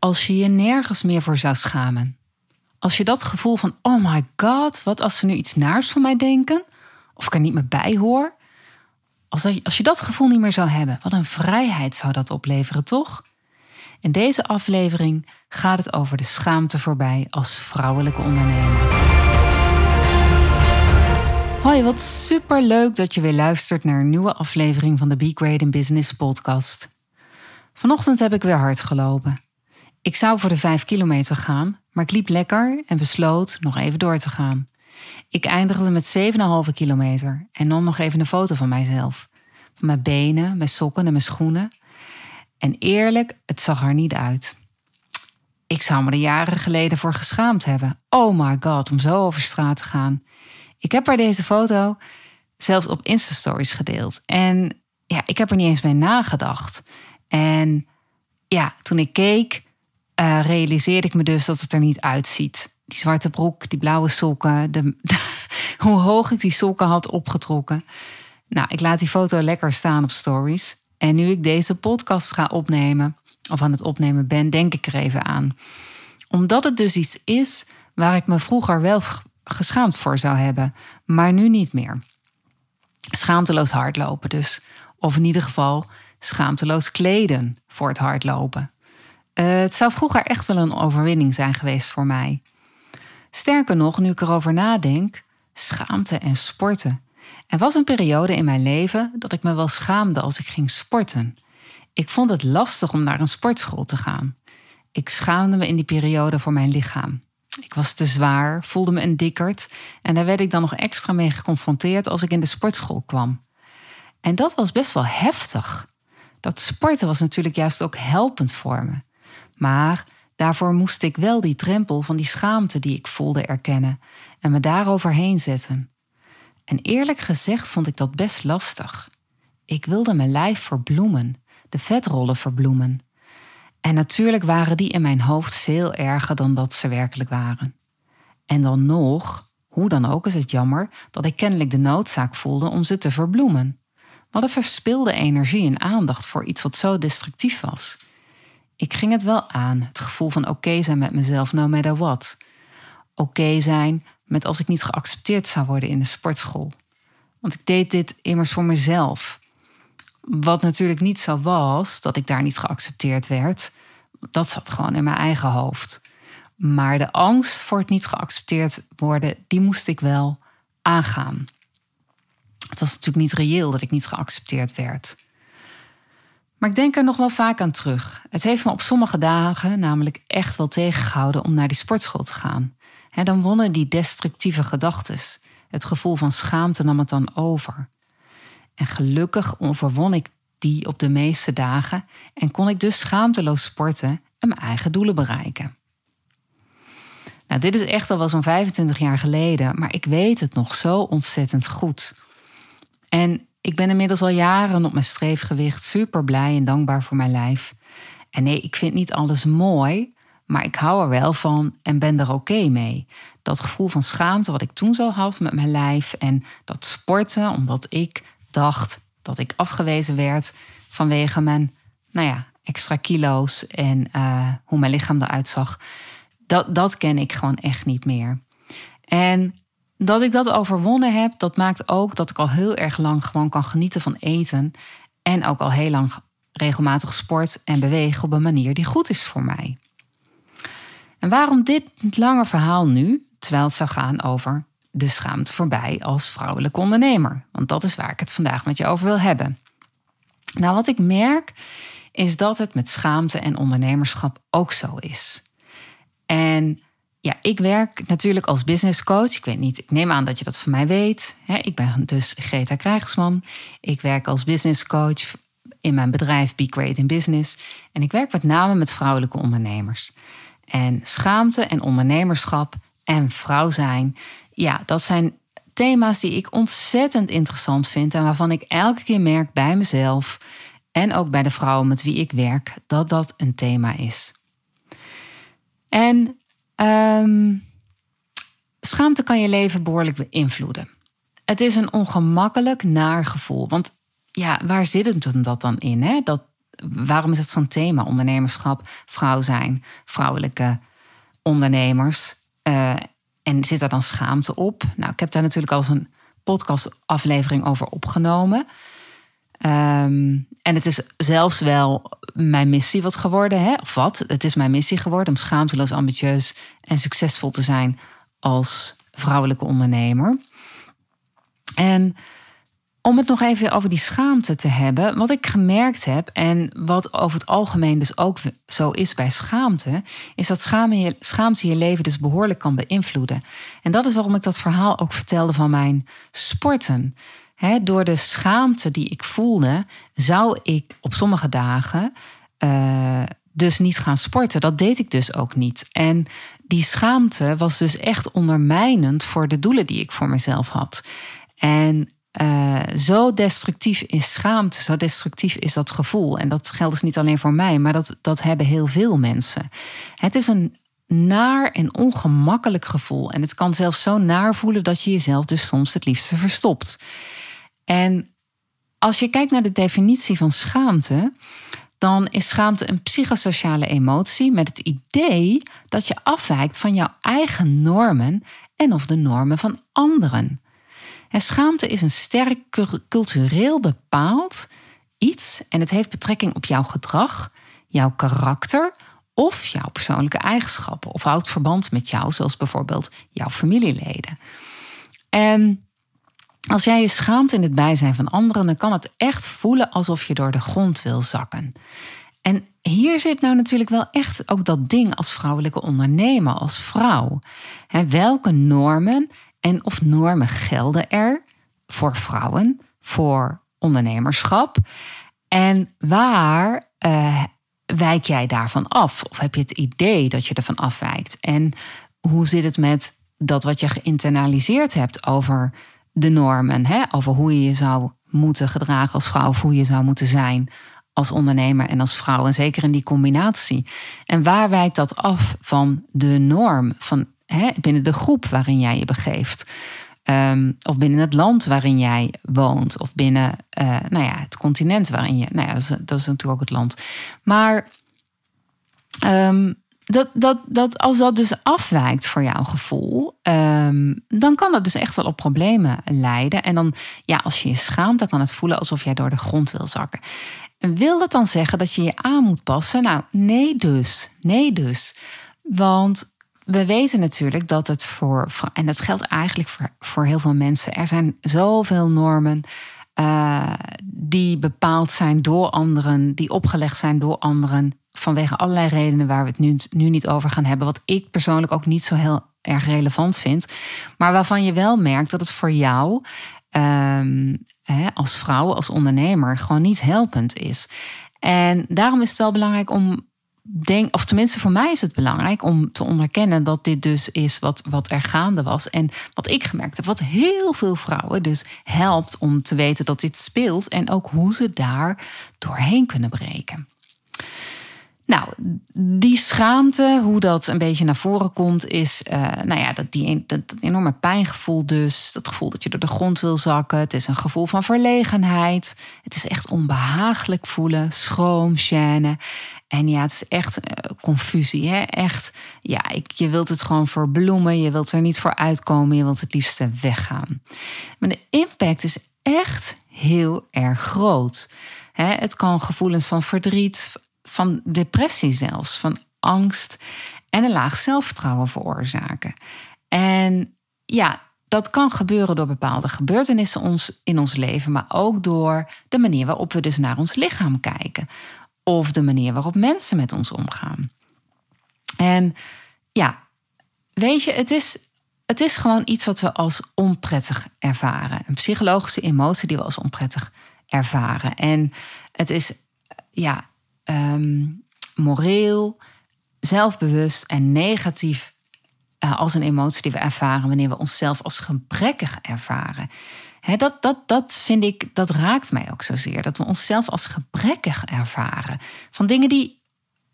als je je nergens meer voor zou schamen? Als je dat gevoel van, oh my god, wat als ze nu iets naars van mij denken? Of ik er niet meer bij hoor? Als, dat, als je dat gevoel niet meer zou hebben, wat een vrijheid zou dat opleveren, toch? In deze aflevering gaat het over de schaamte voorbij als vrouwelijke ondernemer. Hoi, wat super leuk dat je weer luistert naar een nieuwe aflevering van de Be Great in Business podcast. Vanochtend heb ik weer hard gelopen. Ik zou voor de 5 kilometer gaan, maar ik liep lekker en besloot nog even door te gaan. Ik eindigde met 7,5 kilometer en dan nog even een foto van mijzelf. Van mijn benen, mijn sokken en mijn schoenen. En eerlijk, het zag er niet uit. Ik zou me er jaren geleden voor geschaamd hebben. Oh my god, om zo over straat te gaan. Ik heb er deze foto zelfs op Insta-stories gedeeld. En ja, ik heb er niet eens bij nagedacht. En ja, toen ik keek, uh, realiseerde ik me dus dat het er niet uitziet. Die zwarte broek, die blauwe sokken, de, hoe hoog ik die sokken had opgetrokken. Nou, ik laat die foto lekker staan op stories. En nu ik deze podcast ga opnemen, of aan het opnemen ben, denk ik er even aan. Omdat het dus iets is waar ik me vroeger wel geschaamd voor zou hebben, maar nu niet meer. Schaamteloos hardlopen dus. Of in ieder geval schaamteloos kleden voor het hardlopen. Uh, het zou vroeger echt wel een overwinning zijn geweest voor mij. Sterker nog, nu ik erover nadenk, schaamte en sporten. Er was een periode in mijn leven dat ik me wel schaamde als ik ging sporten. Ik vond het lastig om naar een sportschool te gaan. Ik schaamde me in die periode voor mijn lichaam. Ik was te zwaar, voelde me een dikkerd en daar werd ik dan nog extra mee geconfronteerd als ik in de sportschool kwam. En dat was best wel heftig. Dat sporten was natuurlijk juist ook helpend voor me. Maar daarvoor moest ik wel die drempel van die schaamte die ik voelde erkennen en me daaroverheen zetten. En eerlijk gezegd vond ik dat best lastig. Ik wilde mijn lijf verbloemen, de vetrollen verbloemen. En natuurlijk waren die in mijn hoofd veel erger dan dat ze werkelijk waren. En dan nog, hoe dan ook is het jammer, dat ik kennelijk de noodzaak voelde om ze te verbloemen. Wat een verspilde energie en aandacht voor iets wat zo destructief was. Ik ging het wel aan, het gevoel van oké zijn met mezelf, no matter what. Oké zijn met als ik niet geaccepteerd zou worden in de sportschool. Want ik deed dit immers voor mezelf. Wat natuurlijk niet zo was, dat ik daar niet geaccepteerd werd. Dat zat gewoon in mijn eigen hoofd. Maar de angst voor het niet geaccepteerd worden, die moest ik wel aangaan. Het was natuurlijk niet reëel dat ik niet geaccepteerd werd. Maar ik denk er nog wel vaak aan terug. Het heeft me op sommige dagen namelijk echt wel tegengehouden om naar die sportschool te gaan. dan wonnen die destructieve gedachten. Het gevoel van schaamte nam het dan over. En gelukkig overwon ik die op de meeste dagen en kon ik dus schaamteloos sporten en mijn eigen doelen bereiken. Nou, dit is echt al wel zo'n 25 jaar geleden, maar ik weet het nog zo ontzettend goed. En ik ben inmiddels al jaren op mijn streefgewicht, super blij en dankbaar voor mijn lijf. En nee, ik vind niet alles mooi, maar ik hou er wel van en ben er oké mee. Dat gevoel van schaamte wat ik toen zo had met mijn lijf en dat sporten, omdat ik dacht dat ik afgewezen werd vanwege mijn, nou ja, extra kilo's en uh, hoe mijn lichaam eruit zag. Dat, dat ken ik gewoon echt niet meer. En dat ik dat overwonnen heb, dat maakt ook dat ik al heel erg lang gewoon kan genieten van eten. En ook al heel lang regelmatig sport en beweeg op een manier die goed is voor mij. En waarom dit lange verhaal nu, terwijl het zou gaan over de schaamte voorbij als vrouwelijke ondernemer? Want dat is waar ik het vandaag met je over wil hebben. Nou, wat ik merk is dat het met schaamte en ondernemerschap ook zo is. En ja, ik werk natuurlijk als business coach. Ik weet niet, ik neem aan dat je dat van mij weet. Ik ben dus Greta Krijgsman. Ik werk als business coach in mijn bedrijf Be Great in Business. En ik werk met name met vrouwelijke ondernemers. En schaamte en ondernemerschap en vrouw zijn. Ja, dat zijn thema's die ik ontzettend interessant vind en waarvan ik elke keer merk bij mezelf en ook bij de vrouwen met wie ik werk dat dat een thema is. En ehm, schaamte kan je leven behoorlijk beïnvloeden. Het is een ongemakkelijk naar gevoel. Want ja, waar zit het dat dan in? Hè? Dat, waarom is het zo'n thema? Ondernemerschap, vrouw zijn, vrouwelijke ondernemers. Uh, en zit daar dan schaamte op? Nou, ik heb daar natuurlijk al eens een podcastaflevering over opgenomen. Ehm, en het is zelfs wel mijn missie wat geworden, hè? of wat? Het is mijn missie geworden om schaamteloos, ambitieus en succesvol te zijn als vrouwelijke ondernemer. En om het nog even over die schaamte te hebben. Wat ik gemerkt heb en wat over het algemeen dus ook zo is bij schaamte, is dat schaamte je, je leven dus behoorlijk kan beïnvloeden. En dat is waarom ik dat verhaal ook vertelde van mijn sporten. Door de schaamte die ik voelde, zou ik op sommige dagen uh, dus niet gaan sporten. Dat deed ik dus ook niet. En die schaamte was dus echt ondermijnend voor de doelen die ik voor mezelf had. En uh, zo destructief is schaamte, zo destructief is dat gevoel. En dat geldt dus niet alleen voor mij, maar dat, dat hebben heel veel mensen. Het is een naar en ongemakkelijk gevoel. En het kan zelfs zo naar voelen dat je jezelf dus soms het liefste verstopt. En als je kijkt naar de definitie van schaamte, dan is schaamte een psychosociale emotie met het idee dat je afwijkt van jouw eigen normen en of de normen van anderen. En schaamte is een sterk cultureel bepaald iets en het heeft betrekking op jouw gedrag, jouw karakter of jouw persoonlijke eigenschappen of houdt verband met jou, zoals bijvoorbeeld jouw familieleden. En als jij je schaamt in het bijzijn van anderen, dan kan het echt voelen alsof je door de grond wil zakken. En hier zit nou natuurlijk wel echt ook dat ding als vrouwelijke ondernemer, als vrouw. welke normen en of normen gelden er voor vrouwen, voor ondernemerschap? En waar uh, wijk jij daarvan af? Of heb je het idee dat je ervan afwijkt? En hoe zit het met dat wat je geïnternaliseerd hebt over de normen, hè? over hoe je je zou moeten gedragen als vrouw, of hoe je zou moeten zijn als ondernemer en als vrouw. En zeker in die combinatie. En waar wijkt dat af van de norm, van hè, binnen de groep waarin jij je begeeft? Um, of binnen het land waarin jij woont, of binnen uh, nou ja, het continent waarin je. Nou ja, dat is, dat is natuurlijk ook het land. Maar um, dat, dat, dat als dat dus afwijkt voor jouw gevoel, um, dan kan dat dus echt wel op problemen leiden. En dan, ja, als je je schaamt, dan kan het voelen alsof jij door de grond wil zakken. En wil dat dan zeggen dat je je aan moet passen? Nou, nee dus. Nee dus. Want we weten natuurlijk dat het voor, en dat geldt eigenlijk voor, voor heel veel mensen, er zijn zoveel normen uh, die bepaald zijn door anderen, die opgelegd zijn door anderen, vanwege allerlei redenen waar we het nu, nu niet over gaan hebben, wat ik persoonlijk ook niet zo heel erg relevant vind, maar waarvan je wel merkt dat het voor jou um, hè, als vrouw, als ondernemer, gewoon niet helpend is. En daarom is het wel belangrijk om denk, of tenminste voor mij is het belangrijk om te onderkennen dat dit dus is wat, wat er gaande was. En wat ik gemerkt heb, wat heel veel vrouwen dus helpt om te weten dat dit speelt en ook hoe ze daar doorheen kunnen breken. Nou, die schaamte, hoe dat een beetje naar voren komt, is uh, nou ja, dat, die, dat, enorme pijngevoel dus. Dat gevoel dat je door de grond wil zakken. Het is een gevoel van verlegenheid. Het is echt onbehagelijk voelen, schroom. En ja, het is echt uh, confusie. Hè? Echt, ja, ik, je wilt het gewoon verbloemen. Je wilt er niet voor uitkomen. Je wilt het liefste weggaan. Maar de impact is echt heel erg groot. Het kan gevoelens van verdriet, van depressie zelfs, van angst en een laag zelfvertrouwen veroorzaken. En ja, dat kan gebeuren door bepaalde gebeurtenissen ons, in ons leven, maar ook door de manier waarop we dus naar ons lichaam kijken. Of de manier waarop mensen met ons omgaan. En ja, weet je, het is, het is gewoon iets wat we als onprettig ervaren. Een psychologische emotie die we als onprettig ervaren. En het is ja, um, moreel, zelfbewust en negatief uh, als een emotie die we ervaren wanneer we onszelf als gebrekkig ervaren. Dat, dat, dat vind ik, dat raakt mij ook zozeer. Dat we onszelf als gebrekkig ervaren. Van dingen die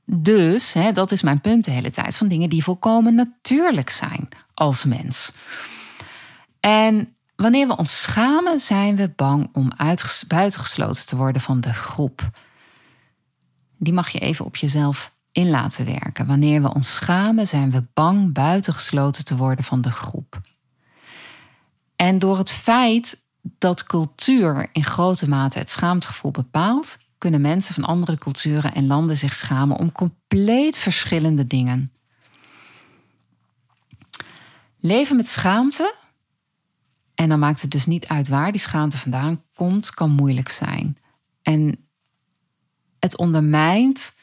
dus, dat is mijn punt de hele tijd, van dingen die volkomen natuurlijk zijn als mens. En wanneer we ons schamen, zijn we bang om buitengesloten te worden van de groep. Die mag je even op jezelf in laten werken. Wanneer we ons schamen, zijn we bang buitengesloten te worden van de groep. En door het feit dat cultuur in grote mate het schaamtegevoel bepaalt, kunnen mensen van andere culturen en landen zich schamen om compleet verschillende dingen. Leven met schaamte, en dan maakt het dus niet uit waar die schaamte vandaan komt, kan moeilijk zijn. En het ondermijnt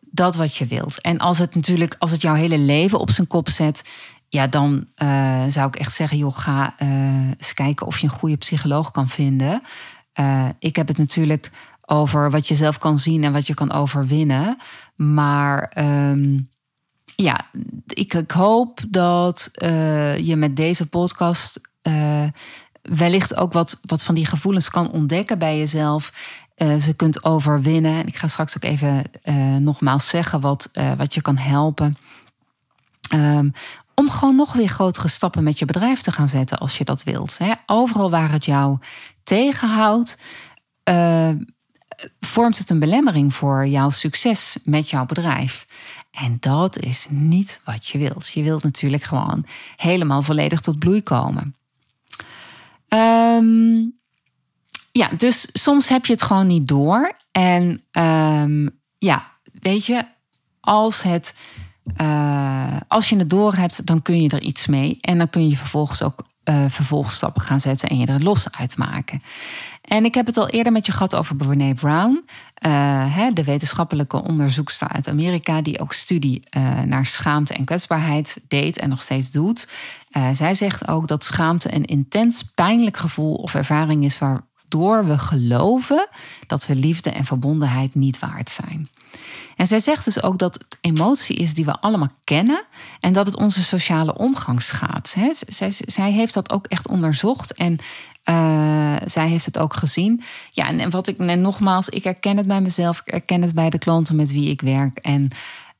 dat wat je wilt. En als het natuurlijk, als het jouw hele leven op zijn kop zet, ja, dan uh, zou ik echt zeggen, joh, ga uh, eens kijken of je een goede psycholoog kan vinden. Uh, ik heb het natuurlijk over wat je zelf kan zien en wat je kan overwinnen. Maar um, ja, ik, ik, hoop dat je met deze podcast wellicht ook wat, wat van die gevoelens kan ontdekken bij jezelf. Uh, ze kunt overwinnen. Ik ga straks ook even uh, nogmaals zeggen wat, uh, wat je kan helpen. Um, om gewoon nog weer grotere stappen met je bedrijf te gaan zetten als je dat wilt. Overal waar het jou tegenhoudt, vormt het een belemmering voor jouw succes met jouw bedrijf. En dat is niet wat je wilt. Je wilt natuurlijk gewoon helemaal volledig tot bloei komen. Um, ja, dus soms heb je het gewoon niet door. En um, ja, weet je, als, het, uh, als je het door hebt, dan kun je er iets mee. En dan kun je vervolgens ook uh, vervolgstappen gaan zetten en je er los uitmaken. En ik heb het al eerder met je gehad over Brené Brown, uh, hè, de wetenschappelijke onderzoekster uit Amerika, die ook studie naar schaamte en kwetsbaarheid deed en nog steeds doet. zij zegt ook dat schaamte een intens pijnlijk gevoel of ervaring is waar waardoor we geloven dat we liefde en verbondenheid niet waard zijn. En zij zegt dus ook dat het emotie is die we allemaal kennen en dat het onze sociale omgangsgaat. Zij, zij heeft dat ook echt onderzocht en uh, zij heeft het ook gezien. Ja, en, wat ik en nogmaals, ik herken het bij mezelf, ik herken het bij de klanten met wie ik werk. En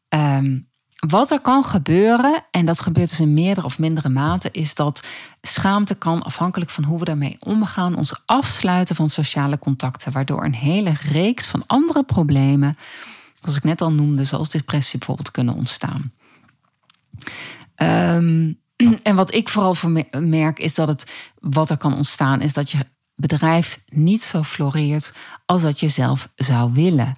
um, wat er kan gebeuren, en dat gebeurt dus in meerdere of mindere mate, is dat schaamte kan, afhankelijk van hoe we daarmee omgaan, ons afsluiten van sociale contacten, waardoor een hele reeks van andere problemen, zoals ik net al noemde, zoals depressie bijvoorbeeld, kunnen ontstaan. Um, en wat ik vooral merk is dat het, wat er kan ontstaan, is dat je bedrijf niet zo floreert als dat je zelf zou willen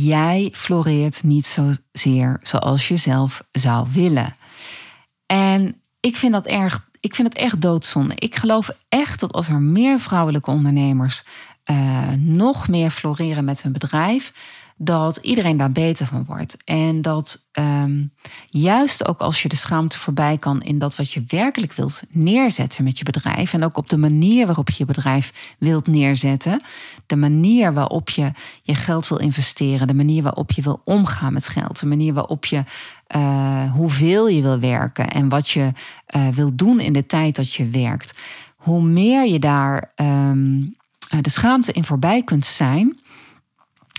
jij floreert niet zozeer zoals je zelf zou willen. En ik vind dat erg, ik vind het echt doodzonde. Ik geloof echt dat als er meer vrouwelijke ondernemers uh, nog meer floreren met hun bedrijf, dat iedereen daar beter van wordt. En dat um, juist ook als je de schaamte voorbij kan in dat wat je werkelijk wilt neerzetten met je bedrijf. En ook op de manier waarop je je bedrijf wilt neerzetten. De manier waarop je je geld wil investeren. De manier waarop je wil omgaan met geld. De manier waarop je uh, hoeveel je wil werken. En wat je uh, wil doen in de tijd dat je werkt. Hoe meer je daar um, de schaamte in voorbij kunt zijn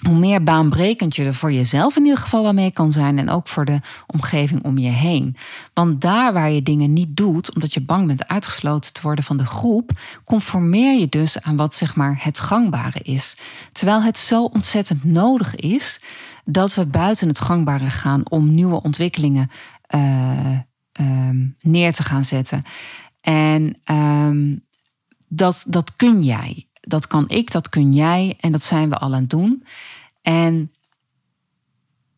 hoe meer baanbrekend je er voor jezelf in ieder geval wel mee kan zijn en ook voor de omgeving om je heen. Want daar waar je dingen niet doet, omdat je bang bent uitgesloten te worden van de groep, conformeer je dus aan wat zeg maar het gangbare is. Terwijl het zo ontzettend nodig is dat we buiten het gangbare gaan om nieuwe ontwikkelingen uh, um, neer te gaan zetten. En um, dat, dat kun jij dat kan ik, dat kun jij en dat zijn we al aan het doen. En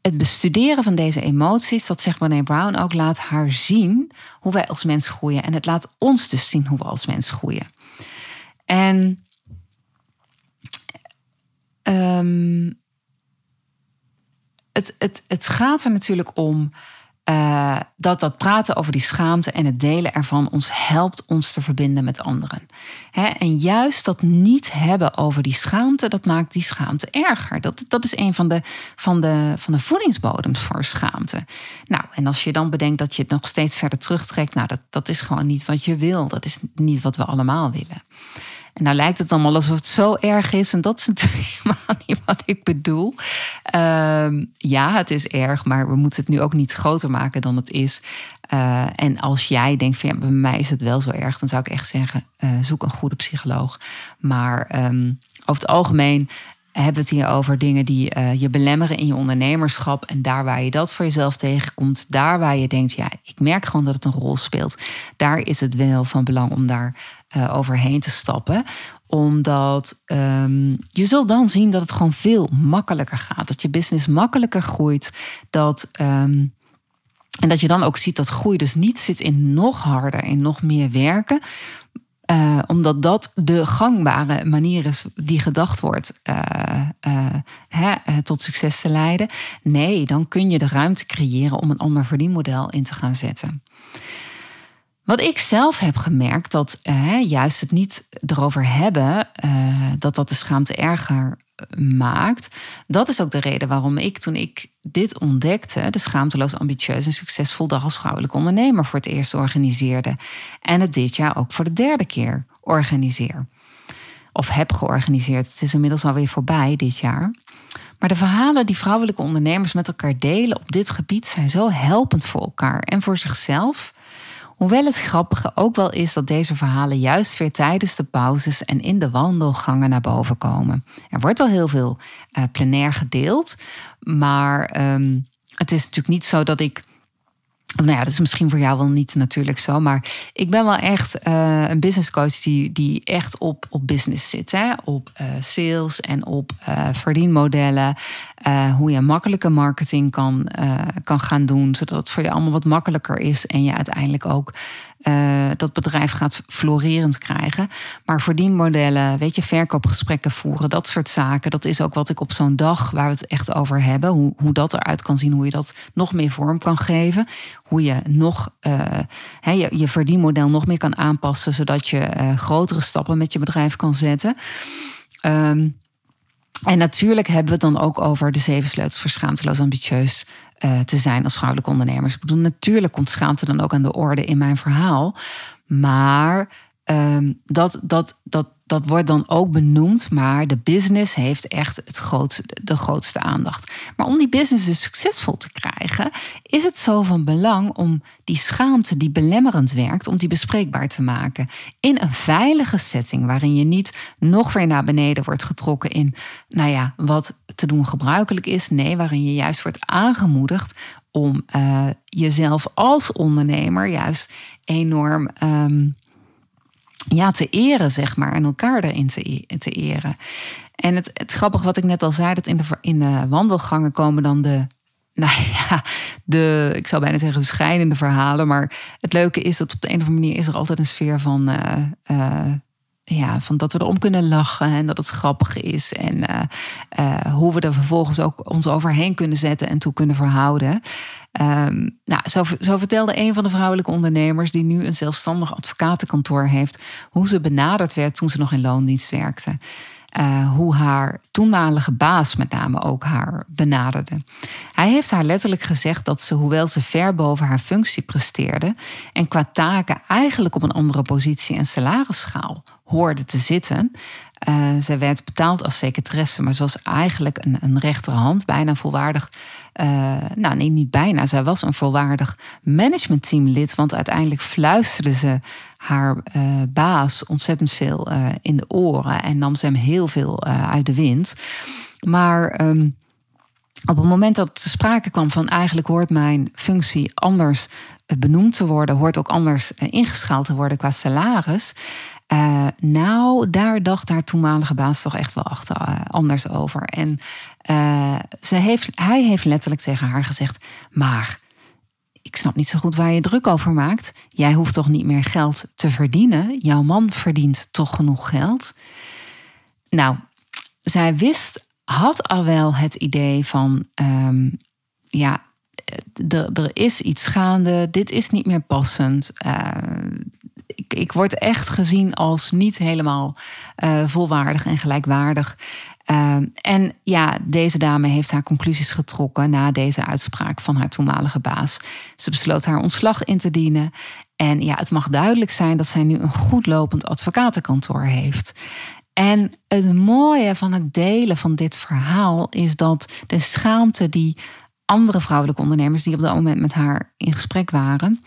het bestuderen van deze emoties, dat zegt Brené Brown ook, laat haar zien hoe wij als mens groeien. En het laat ons dus zien hoe we als mens groeien. En um, het, het, het gaat er natuurlijk om uh, dat dat praten over die schaamte en het delen ervan ons helpt ons te verbinden met anderen. en juist dat niet hebben over die schaamte, dat maakt die schaamte erger. Dat, dat is een van de, van, de, van de voedingsbodems voor schaamte. Nou, en als je dan bedenkt dat je het nog steeds verder terugtrekt, nou, dat, dat is gewoon niet wat je wil. Dat is niet wat we allemaal willen. En nou lijkt het allemaal alsof het zo erg is. En dat is natuurlijk helemaal niet wat ik bedoel. Ehm, ja, het is erg, maar we moeten het nu ook niet groter maken dan het is. Uh, en als jij denkt van ja, bij mij is het wel zo erg, dan zou ik echt zeggen: uh, zoek een goede psycholoog. Maar um, over het algemeen hebben we het hier over dingen die uh, je belemmeren in je ondernemerschap. En daar waar je dat voor jezelf tegenkomt, daar waar je denkt, ja, ik merk gewoon dat het een rol speelt. Daar is het wel van belang om daar uh, overheen te stappen. Omdat um, je zult dan zien dat het gewoon veel makkelijker gaat. Dat je business makkelijker groeit. Dat. Um, en dat je dan ook ziet dat groei dus niet zit in nog harder, in nog meer werken. Uh, omdat dat de gangbare manier is die gedacht wordt uh, hè, tot succes te leiden. Nee, dan kun je de ruimte creëren om een ander verdienmodel in te gaan zetten. Wat ik zelf heb gemerkt, dat juist het niet erover hebben, dat dat de schaamte erger maakt. Dat is ook de reden waarom ik toen ik dit ontdekte, de schaamteloos ambitieus en succesvol dag als vrouwelijke ondernemer voor het eerst organiseerde. En het dit jaar ook voor de derde keer organiseer. Of heb georganiseerd. Het is inmiddels alweer voorbij dit jaar. Maar de verhalen die vrouwelijke ondernemers met elkaar delen op dit gebied zijn zo helpend voor elkaar en voor zichzelf Hoewel het grappige ook wel is dat deze verhalen juist weer tijdens de pauzes en in de wandelgangen naar boven komen. Er wordt al heel veel uh, plenair gedeeld, maar um, het is natuurlijk niet zo dat ik nou ja, dat is misschien voor jou wel niet natuurlijk zo. Maar ik ben wel echt uh, een business coach die, die echt op, op business zit. Hè? Op uh, sales en op uh, verdienmodellen. hoe je makkelijke marketing kan, kan gaan doen. Zodat het voor je allemaal wat makkelijker is. En je uiteindelijk ook uh, dat bedrijf gaat florerend krijgen. Maar verdienmodellen, weet je, verkoopgesprekken voeren, dat soort zaken. Dat is ook wat ik op zo'n dag waar we het echt over hebben. Hoe, hoe dat eruit kan zien, hoe je dat nog meer vorm kan geven. Hoe je nog uh, je, je verdienmodel nog meer kan aanpassen, zodat je uh, grotere stappen met je bedrijf kan zetten. Um, en natuurlijk hebben we het dan ook over de zeven sleutels voor schaamteloos ambitieus uh, te zijn als vrouwelijke ondernemers. Ik bedoel, natuurlijk komt schaamte dan ook aan de orde in mijn verhaal. Maar um, dat, dat, dat, dat wordt dan ook benoemd, maar de business heeft echt het grootste, de grootste aandacht. Maar om die business dus succesvol te krijgen, is het zo van belang om die schaamte die belemmerend werkt, om die bespreekbaar te maken. In een veilige setting waarin je niet nog weer naar beneden wordt getrokken in, nou ja, wat te doen gebruikelijk is. Nee, waarin je juist wordt aangemoedigd om uh, jezelf als ondernemer juist enorm. Um, ja, te eren, zeg maar. En elkaar erin te, e-, te eren. En het, het grappige wat ik net al zei, dat in de, in de wandelgangen komen dan de, nou ja, de, ik zou bijna zeggen, de schrijnende verhalen. Maar het leuke is dat op de een of andere manier is er altijd een sfeer van, uh, uh, ja, van dat we erom kunnen lachen en dat het grappig is. En uh, hoe we er vervolgens ook ons overheen kunnen zetten en toe kunnen verhouden. Um, nou, zo, zo, vertelde een van de vrouwelijke ondernemers, die nu een zelfstandig advocatenkantoor heeft, hoe ze benaderd werd toen ze nog in loondienst werkte. Uh, hoe haar toenmalige baas met name ook haar benaderde. Hij heeft haar letterlijk gezegd dat ze, hoewel ze ver boven haar functie presteerde en qua taken eigenlijk op een andere positie en salarisschaal hoorde te zitten, uh, zij werd betaald als secretaresse, maar ze was eigenlijk een, een rechterhand, bijna volwaardig. Uh, nou, nee, niet bijna. Zij was een volwaardig managementteamlid, want uiteindelijk fluisterde ze haar uh, baas ontzettend veel in de oren en nam ze hem heel veel uit de wind. Maar. Um, op het moment dat er sprake kwam van eigenlijk hoort mijn functie anders benoemd te worden, hoort ook anders ingeschaald te worden qua salaris, uh, nou, daar dacht haar toenmalige baas toch echt wel achter, anders over. En ze heeft, hij heeft letterlijk tegen haar gezegd: Maar ik snap niet zo goed waar je druk over maakt. Jij hoeft toch niet meer geld te verdienen? Jouw man verdient toch genoeg geld? Nou, zij wist, had al wel het idee van: um, ja, er is iets gaande, dit is niet meer passend. Uh, ik, word echt gezien als niet helemaal uh, volwaardig en gelijkwaardig. Uh, en ja, deze dame heeft haar conclusies getrokken na deze uitspraak van haar toenmalige baas. Ze besloot haar ontslag in te dienen. En ja, het mag duidelijk zijn dat zij nu een goed lopend advocatenkantoor heeft. En het mooie van het delen van dit verhaal is dat de schaamte die andere vrouwelijke ondernemers die op dat moment met haar in gesprek waren,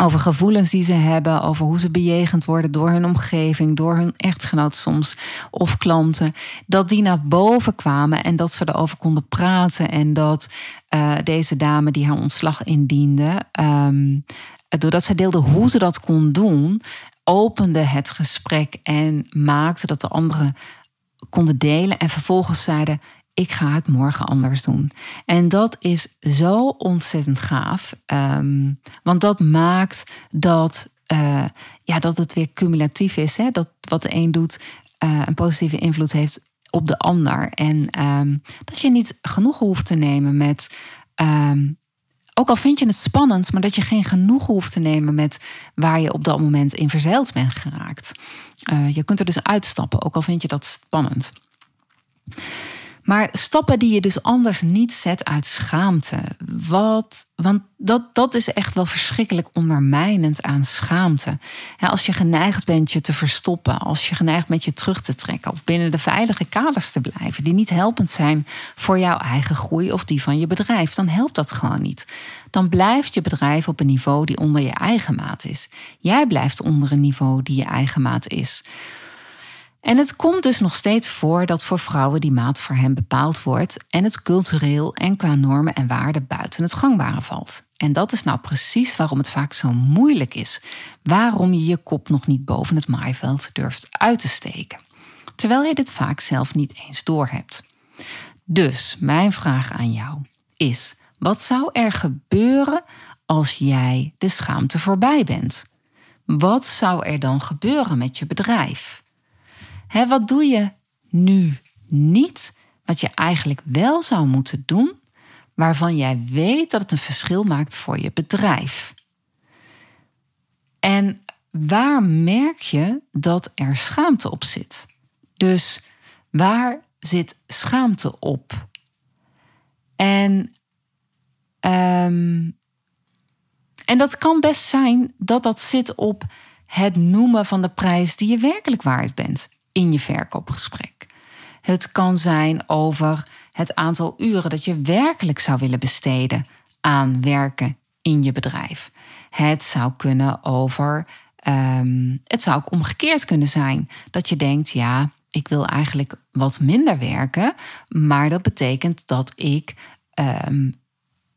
over gevoelens die ze hebben, over hoe ze bejegend worden door hun omgeving, door hun echtgenoot soms of klanten, dat die naar boven kwamen en dat ze erover konden praten en dat uh, deze dame die haar ontslag indiende, um, doordat ze deelde hoe ze dat kon doen, opende het gesprek en maakte dat de anderen konden delen. En vervolgens zeiden: ik ga het morgen anders doen. En dat is zo ontzettend gaaf. Um, want dat maakt dat, uh, ja, dat het weer cumulatief is. Hè? Dat wat de een doet uh, een positieve invloed heeft op de ander. En um, dat je niet genoegen hoeft te nemen met. Um, ook al vind je het spannend, maar dat je geen genoegen hoeft te nemen met waar je op dat moment in verzeild bent geraakt. Uh, je kunt er dus uitstappen, ook al vind je dat spannend. Maar stappen die je dus anders niet zet uit schaamte. Wat, want dat, dat is echt wel verschrikkelijk ondermijnend aan schaamte. als je geneigd bent je te verstoppen, als je geneigd bent je terug te trekken of binnen de veilige kaders te blijven, die niet helpend zijn voor jouw eigen groei of die van je bedrijf, dan helpt dat gewoon niet. Dan blijft je bedrijf op een niveau die onder je eigen maat is. Jij blijft onder een niveau die je eigen maat is. En het komt dus nog steeds voor dat voor vrouwen die maat voor hen bepaald wordt en het cultureel en qua normen en waarden buiten het gangbare valt. En dat is nou precies waarom het vaak zo moeilijk is. Waarom je je kop nog niet boven het maaiveld durft uit te steken. Terwijl je dit vaak zelf niet eens doorhebt. Dus mijn vraag aan jou is: wat zou er gebeuren als jij de schaamte voorbij bent? Wat zou er dan gebeuren met je bedrijf? Hè, wat doe je nu niet, wat je eigenlijk wel zou moeten doen, waarvan jij weet dat het een verschil maakt voor je bedrijf? En waar merk je dat er schaamte op zit? Dus waar zit schaamte op? En, um, en dat kan best zijn dat dat zit op het noemen van de prijs die je werkelijk waard bent in je verkoopgesprek. Het kan zijn over het aantal uren dat je werkelijk zou willen besteden aan werken in je bedrijf. Het zou kunnen over. Um, het zou ook omgekeerd kunnen zijn dat je denkt: ja, ik wil eigenlijk wat minder werken, maar dat betekent dat ik um,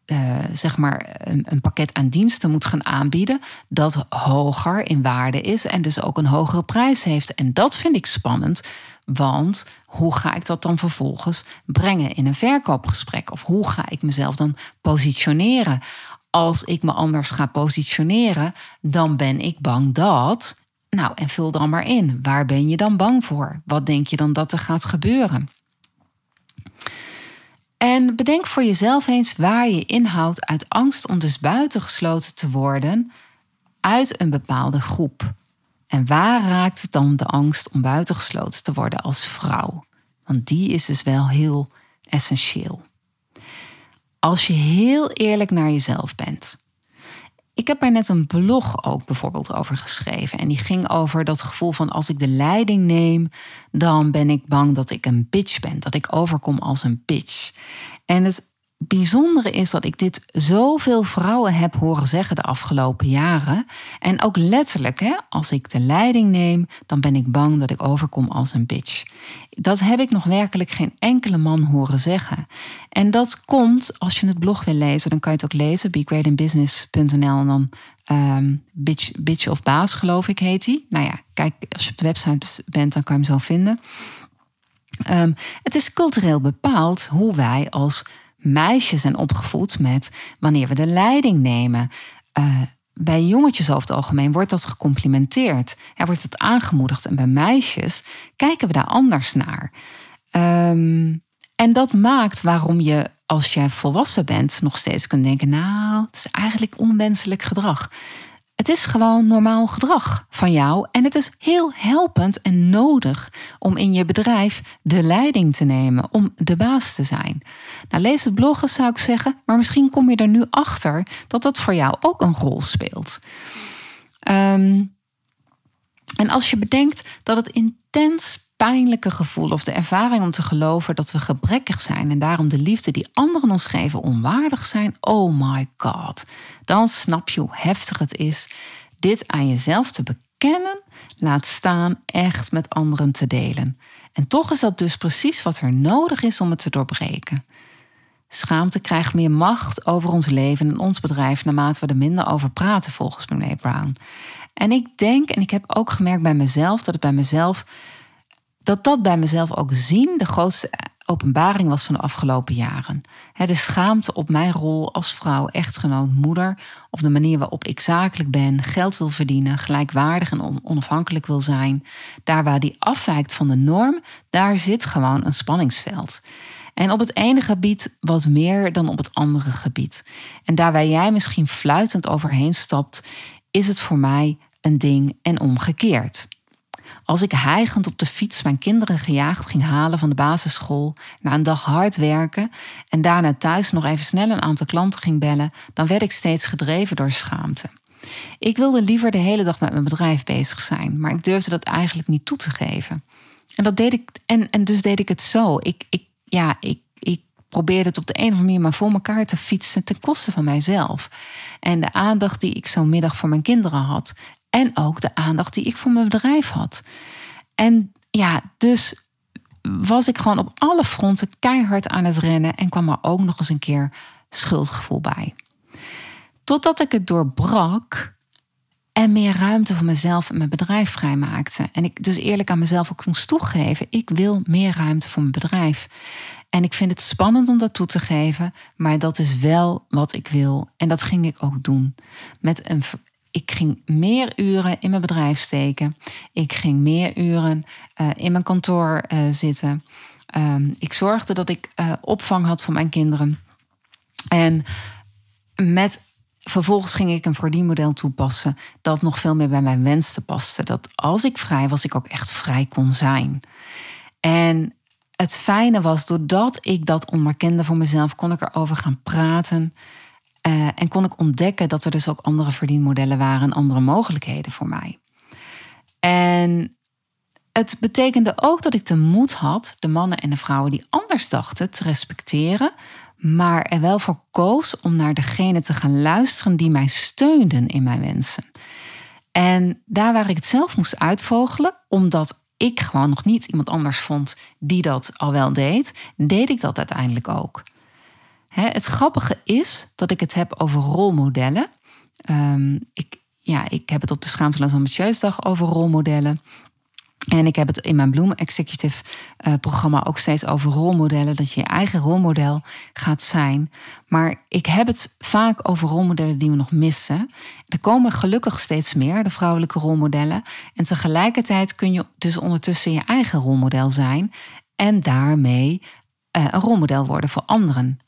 uh, zeg maar een, een, pakket aan diensten moet gaan aanbieden dat hoger in waarde is en dus ook een hogere prijs heeft. En dat vind ik spannend, want hoe ga ik dat dan vervolgens brengen in een verkoopgesprek? Of hoe ga ik mezelf dan positioneren? Als ik me anders ga positioneren, dan ben ik bang dat. Nou, en vul dan maar in. Waar ben je dan bang voor? Wat denk je dan dat er gaat gebeuren? En bedenk voor jezelf eens waar je inhoudt uit angst om dus buitengesloten te worden uit een bepaalde groep. En waar raakt het dan de angst om buitengesloten te worden als vrouw? Want die is dus wel heel essentieel. Als je heel eerlijk naar jezelf bent ik heb er net een blog ook bijvoorbeeld over geschreven. En die ging over dat gevoel van als ik de leiding neem, dan ben ik bang dat ik een bitch ben. Dat ik overkom als een bitch. En het bijzondere is dat ik dit zoveel vrouwen heb horen zeggen de afgelopen jaren. En ook letterlijk, hè, als ik de leiding neem, dan ben ik bang dat ik overkom als een bitch. Dat heb ik nog werkelijk geen enkele man horen zeggen. En dat komt, als je het blog wil lezen, dan kan je het ook lezen, begreatinbusiness.nl en dan um, bitch, bitch of baas, geloof ik, heet hij. Nou ja, kijk, als je op de website bent, dan kan je hem zo vinden. Um, het is cultureel bepaald hoe wij als meisjes zijn opgevoed met wanneer we de leiding nemen. Uh, bij jongetjes over het algemeen wordt dat gecomplimenteerd. Er wordt het aangemoedigd. En bij meisjes kijken we daar anders naar. Um, En dat maakt waarom je, als je volwassen bent, nog steeds kunt denken: Nou, het is eigenlijk onwenselijk gedrag. Het is gewoon normaal gedrag van jou en het is heel helpend en nodig om in je bedrijf de leiding te nemen, om de baas te zijn. Nou, lees het bloggen zou ik zeggen, maar misschien kom je er nu achter dat dat voor jou ook een rol speelt. Ehm, en als je bedenkt dat het intens pijnlijke gevoel of de ervaring om te geloven dat we gebrekkig zijn en daarom de liefde die anderen ons geven onwaardig zijn, oh my god, dan snap je hoe heftig het is dit aan jezelf te bekennen, laat staan echt met anderen te delen. En toch is dat dus precies wat er nodig is om het te doorbreken. Schaamte krijgt meer macht over ons leven en ons bedrijf naarmate we er minder over praten, volgens Brene Brown. En ik denk, en ik heb ook gemerkt bij mezelf, dat het bij mezelf dat dat bij mezelf ook zien de grootste openbaring was van de afgelopen jaren. de schaamte op mijn rol als vrouw, echtgenoot, moeder, of de manier waarop ik zakelijk ben, geld wil verdienen, gelijkwaardig en onafhankelijk wil zijn. Daar waar die afwijkt van de norm, daar zit gewoon een spanningsveld. En op het ene gebied wat meer dan op het andere gebied. En daar waar jij misschien fluitend overheen stapt, is het voor mij een ding en omgekeerd. Als ik hijgend op de fiets mijn kinderen gejaagd ging halen van de basisschool, na een dag hard werken en daarna thuis nog even snel een aantal klanten ging bellen, dan werd ik steeds gedreven door schaamte. Ik wilde liever de hele dag met mijn bedrijf bezig zijn, maar ik durfde dat eigenlijk niet toe te geven. En, dat deed ik, en, en dus deed ik het zo. Ik, ik, ja, ik, ik probeerde het op de een of andere manier maar voor elkaar te fietsen ten koste van mijzelf. En de aandacht die ik zo'n middag voor mijn kinderen had, en ook de aandacht die ik voor mijn bedrijf had. En ja, dus was ik gewoon op alle fronten keihard aan het rennen en kwam er ook nog eens een keer schuldgevoel bij. Totdat ik het doorbrak en meer ruimte voor mezelf en mijn bedrijf vrijmaakte. En ik dus eerlijk aan mezelf ook moest toegeven: ik wil meer ruimte voor mijn bedrijf. En ik vind het spannend om dat toe te geven, maar dat is wel wat ik wil. En dat ging ik ook doen. Met een ik ging meer uren in mijn bedrijf steken. Ik ging meer uren uh, in mijn kantoor uh, zitten. Um, ik zorgde dat ik uh, opvang had voor mijn kinderen. En met vervolgens ging ik een verdienmodel toepassen dat nog veel meer bij mijn wensen paste. Dat als ik vrij was, ik ook echt vrij kon zijn. En het fijne was, doordat ik dat onderkende voor mezelf, kon ik erover gaan praten. Uh, en kon ik ontdekken dat er dus ook andere verdienmodellen waren en andere mogelijkheden voor mij. En het betekende ook dat ik de moed had de mannen en de vrouwen die anders dachten te respecteren, maar er wel voor koos om naar degene te gaan luisteren die mij steunden in mijn wensen. En daar waar ik het zelf moest uitvogelen, omdat ik gewoon nog niet iemand anders vond die dat al wel deed, deed ik dat uiteindelijk ook het grappige is dat ik het heb over rolmodellen. Um, ik, ja, ik heb het op de Schaamteloos Ambitieus Dag over rolmodellen. En ik heb het in mijn Bloem Executive uh, programma ook steeds over rolmodellen. Dat je je eigen rolmodel gaat zijn. Maar ik heb het vaak over rolmodellen die we nog missen. Er komen gelukkig steeds meer, de vrouwelijke rolmodellen. En tegelijkertijd kun je dus ondertussen je eigen rolmodel zijn. En daarmee uh, een rolmodel worden voor anderen.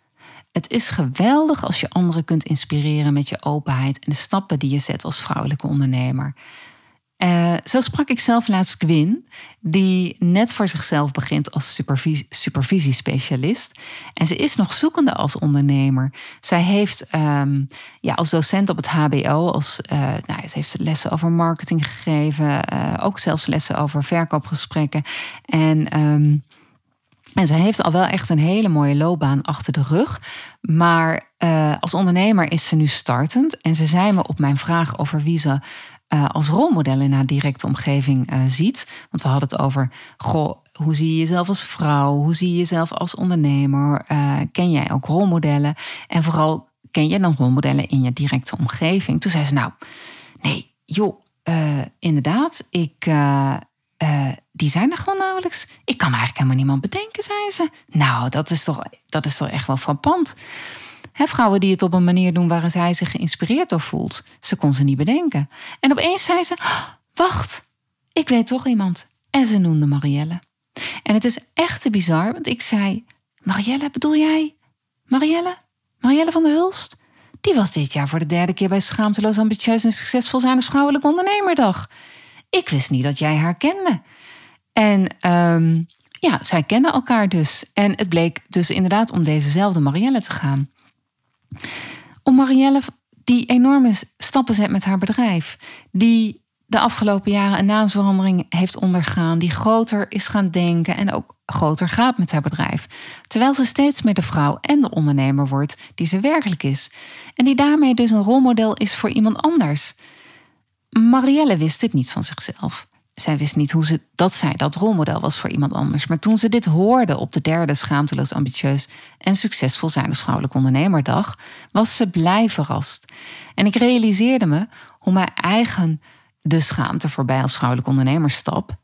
Het is geweldig als je anderen kunt inspireren met je openheid en de stappen die je zet als vrouwelijke ondernemer. Uh, zo sprak ik zelf laatst Gwyn, die net voor zichzelf begint als supervisie, supervisiespecialist. En ze is nog zoekende als ondernemer. Zij heeft um, ja, als docent op het HBO, als, uh, nou, ze heeft lessen over marketing gegeven, uh, ook zelfs lessen over verkoopgesprekken. En um, en zij heeft al wel echt een hele mooie loopbaan achter de rug. Maar uh, als ondernemer is ze nu startend. En ze zei me op mijn vraag over wie ze uh, als rolmodel in haar directe omgeving uh, ziet. Want we hadden het over, goh, hoe zie je jezelf als vrouw? Hoe zie je jezelf als ondernemer? ken jij ook rolmodellen? En vooral, ken jij dan rolmodellen in je directe omgeving? Toen zei ze, nou, nee, joh, inderdaad, ik uh, die zijn er gewoon nauwelijks. Ik kan eigenlijk helemaal niemand bedenken, zei ze. Nou, dat is toch, dat is toch echt wel frappant. Vrouwen die het op een manier doen waar zij zich geïnspireerd door voelt. Ze kon ze niet bedenken. En opeens zei ze, oh, wacht, ik weet toch iemand. En ze noemde Marielle. En het is echt te bizar, want ik zei, Marielle, bedoel jij? Marielle? Marielle van der Hulst? Die was dit jaar voor de derde keer bij Schaamteloos Ambitieus en Succesvol zijn als Vrouwelijke Ondernemerdag. Ik wist niet dat jij haar kende. En um, ja, zij kennen elkaar dus. En het bleek dus inderdaad om dezezelfde Marielle te gaan. Om Marielle die enorme stappen zet met haar bedrijf. Die de afgelopen jaren een naamsverandering heeft ondergaan. Die groter is gaan denken en ook groter gaat met haar bedrijf. Terwijl ze steeds meer de vrouw en de ondernemer wordt die ze werkelijk is. En die daarmee dus een rolmodel is voor iemand anders. Marielle wist dit niet van zichzelf. Zij wist niet hoe ze, dat zij dat rolmodel was voor iemand anders. Maar toen ze dit hoorde op de derde schaamteloos ambitieus en succesvol zijn als vrouwelijk ondernemerdag, was ze blij verrast. En ik realiseerde me hoe mijn eigen de schaamte voorbij als vrouwelijk ondernemerstap,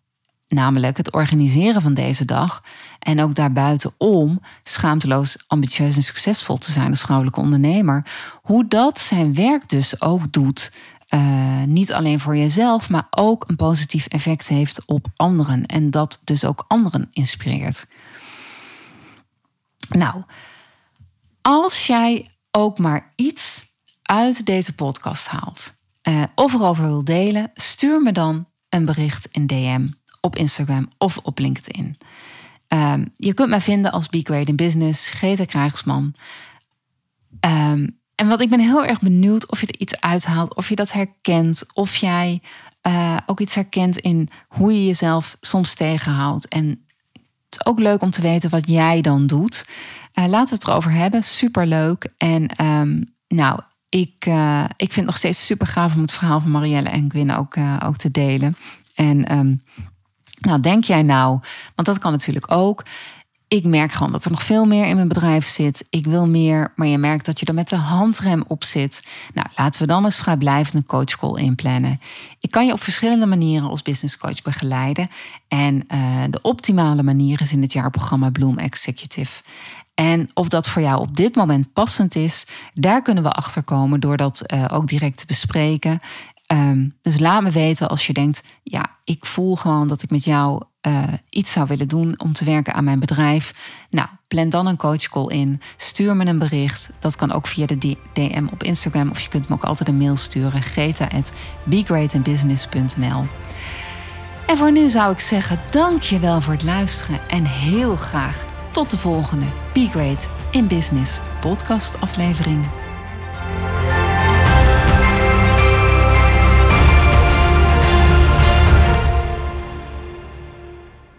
namelijk het organiseren van deze dag en ook daarbuitenom schaamteloos ambitieus en succesvol te zijn als vrouwelijke ondernemer, hoe dat zijn werk dus ook doet uh, niet alleen voor jezelf, maar ook een positief effect heeft op anderen. En dat dus ook anderen inspireert. Nou, als jij ook maar iets uit deze podcast haalt, uh, of erover wil delen, stuur me dan een bericht in DM op Instagram of op LinkedIn. Um, je kunt mij vinden als Be Great in Business, Greta Krijgsman. Um, en wat ik ben heel erg benieuwd of je er iets uithaalt, of je dat herkent, of jij uh, ook iets herkent in hoe je jezelf soms tegenhoudt. En het is ook leuk om te weten wat jij dan doet. Uh, laten we het erover hebben. Super leuk. En um, nou, ik, uh, ik vind het nog steeds super gaaf om het verhaal van Marielle en Gwyn ook, ook te delen. En um, nou, denk jij nou, want dat kan natuurlijk ook ik merk gewoon dat er nog veel meer in mijn bedrijf zit. Ik wil meer, maar je merkt dat je er met de handrem op zit. Nou, laten we dan eens vrijblijvend een inplannen. Ik kan je op verschillende manieren als business coach begeleiden. En uh, de optimale manier is in het jaarprogramma Bloom Executive. En of dat voor jou op dit moment passend is, daar kunnen we achter komen door dat uh, ook direct te bespreken. Um, dus laat me weten als je denkt, ja, ik voel gewoon dat ik met jou uh, iets zou willen doen om te werken aan mijn bedrijf. Nou, plan dan een coachcall in. Stuur me een bericht. Dat kan ook via de DM op Instagram of je kunt me ook altijd een mail sturen. Greta@begreatinbusiness.nl. En voor nu zou ik zeggen, dank je wel voor het luisteren en heel graag tot de volgende Be Great in Business podcast aflevering.